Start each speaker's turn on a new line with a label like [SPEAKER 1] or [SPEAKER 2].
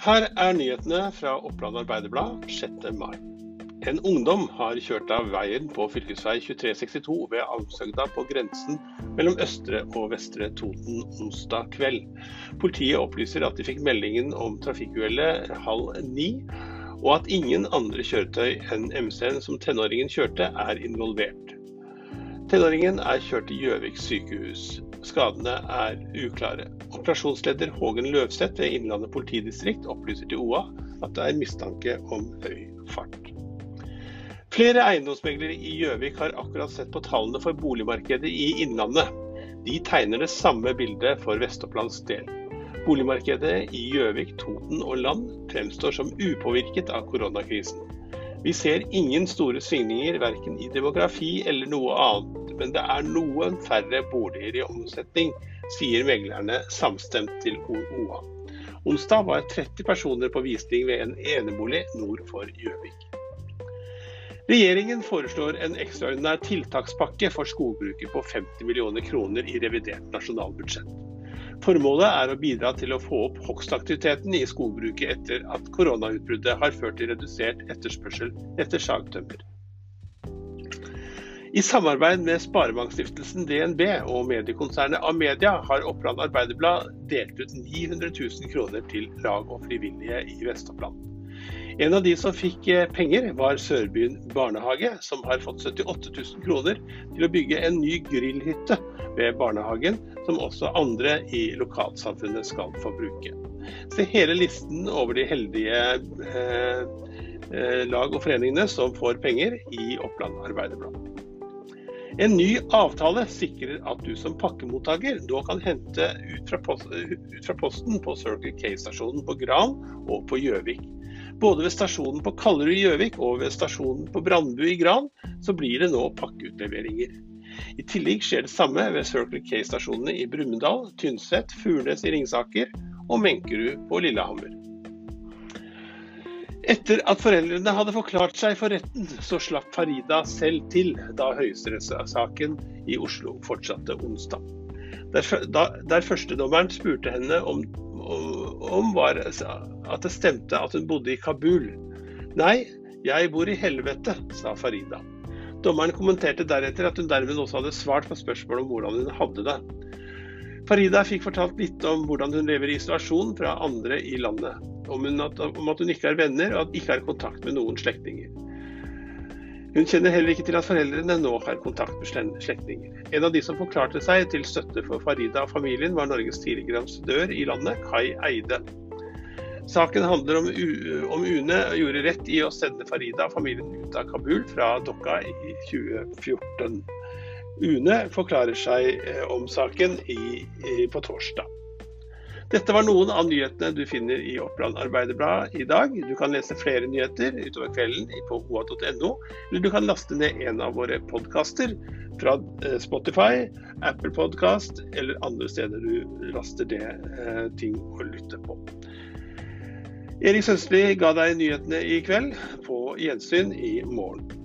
[SPEAKER 1] Her er nyhetene fra Oppland Arbeiderblad 6. mai. En ungdom har kjørt av veien på fv. 2362 ved Almsøgda på grensen mellom Østre og Vestre Toten onsdag kveld. Politiet opplyser at de fikk meldingen om trafikkuhellet halv ni, og at ingen andre kjøretøy enn MC-en som tenåringen kjørte, er involvert. Tenåringen er kjørt til Gjøvik sykehus. Skadene er uklare. Operasjonsleder Hågen Løvseth ved Innlandet politidistrikt opplyser til OA at det er mistanke om høy fart. Flere eiendomsmeglere i Gjøvik har akkurat sett på tallene for boligmarkedet i Innlandet. De tegner det samme bildet for Vest-Opplands del. Boligmarkedet i Gjøvik, Toten og Land fremstår som upåvirket av koronakrisen. Vi ser ingen store svingninger verken i demografi eller noe annet, men det er noen færre boliger i omsetning, sier meglerne samstemt til OA. Onsdag var 30 personer på visning ved en enebolig nord for Gjøvik. Regjeringen foreslår en ekstraordinær tiltakspakke for skogbruket på 50 millioner kroner i revidert nasjonalbudsjett. Formålet er å bidra til å få opp hogstaktiviteten i skogbruket etter at koronautbruddet har ført til redusert etterspørsel etter sagtømmer. I samarbeid med Sparebankstiftelsen DNB og mediekonsernet Amedia har Oppland Arbeiderblad delt ut 900 000 kroner til lag og frivillige i Vest-Oppland. En av de som fikk eh, penger, var Sørbyen barnehage, som har fått 78 000 kroner til å bygge en ny grillhytte ved barnehagen, som også andre i lokalsamfunnet skal få bruke. Se hele listen over de heldige eh, eh, lag og foreningene som får penger i Oppland Arbeiderblad. En ny avtale sikrer at du som pakkemottaker nå kan hente ut fra, posten, ut fra posten på Circle K-stasjonen på Gran og på Gjøvik. Både ved stasjonen på Kallerud i Gjøvik og ved stasjonen på Brandbu i Gran så blir det nå pakkeutleveringer. I tillegg skjer det samme ved Circle K-stasjonene i Brumunddal, Tynset, Furnes i Ringsaker og Menkerud på Lillehammer. Etter at foreldrene hadde forklart seg for retten, så slapp Farida selv til da høyesterettssaken i Oslo fortsatte onsdag. Der, der førstedommeren spurte henne om, om, var at det stemte at hun bodde i Kabul. Nei, jeg bor i helvete, sa Farida. Dommeren kommenterte deretter at hun dermed også hadde svart på spørsmål om hvordan hun hadde det. Farida fikk fortalt litt om hvordan hun lever i isolasjon fra andre i landet. Om, at, om at hun ikke har venner og at ikke har kontakt med noen slektninger. Hun kjenner heller ikke til at foreldrene nå har kontakt med slektninger. En av de som forklarte seg til støtte for Farida og familien, var Norges tidligere ambassadør i landet, Kai Eide. Saken handler om, om UNE gjorde rett i å sende Farida og familien ut av Kabul fra Dokka i 2014. UNE forklarer seg eh, om saken i, i, på torsdag. Dette var noen av nyhetene du finner i Oppland Arbeiderblad i dag. Du kan lese flere nyheter utover kvelden på oa.no, eller du kan laste ned en av våre podkaster fra eh, Spotify, Apple Podcast eller andre steder du laster det eh, ting å lytte på. Erik Sønstli ga deg nyhetene i kveld. På gjensyn i morgen.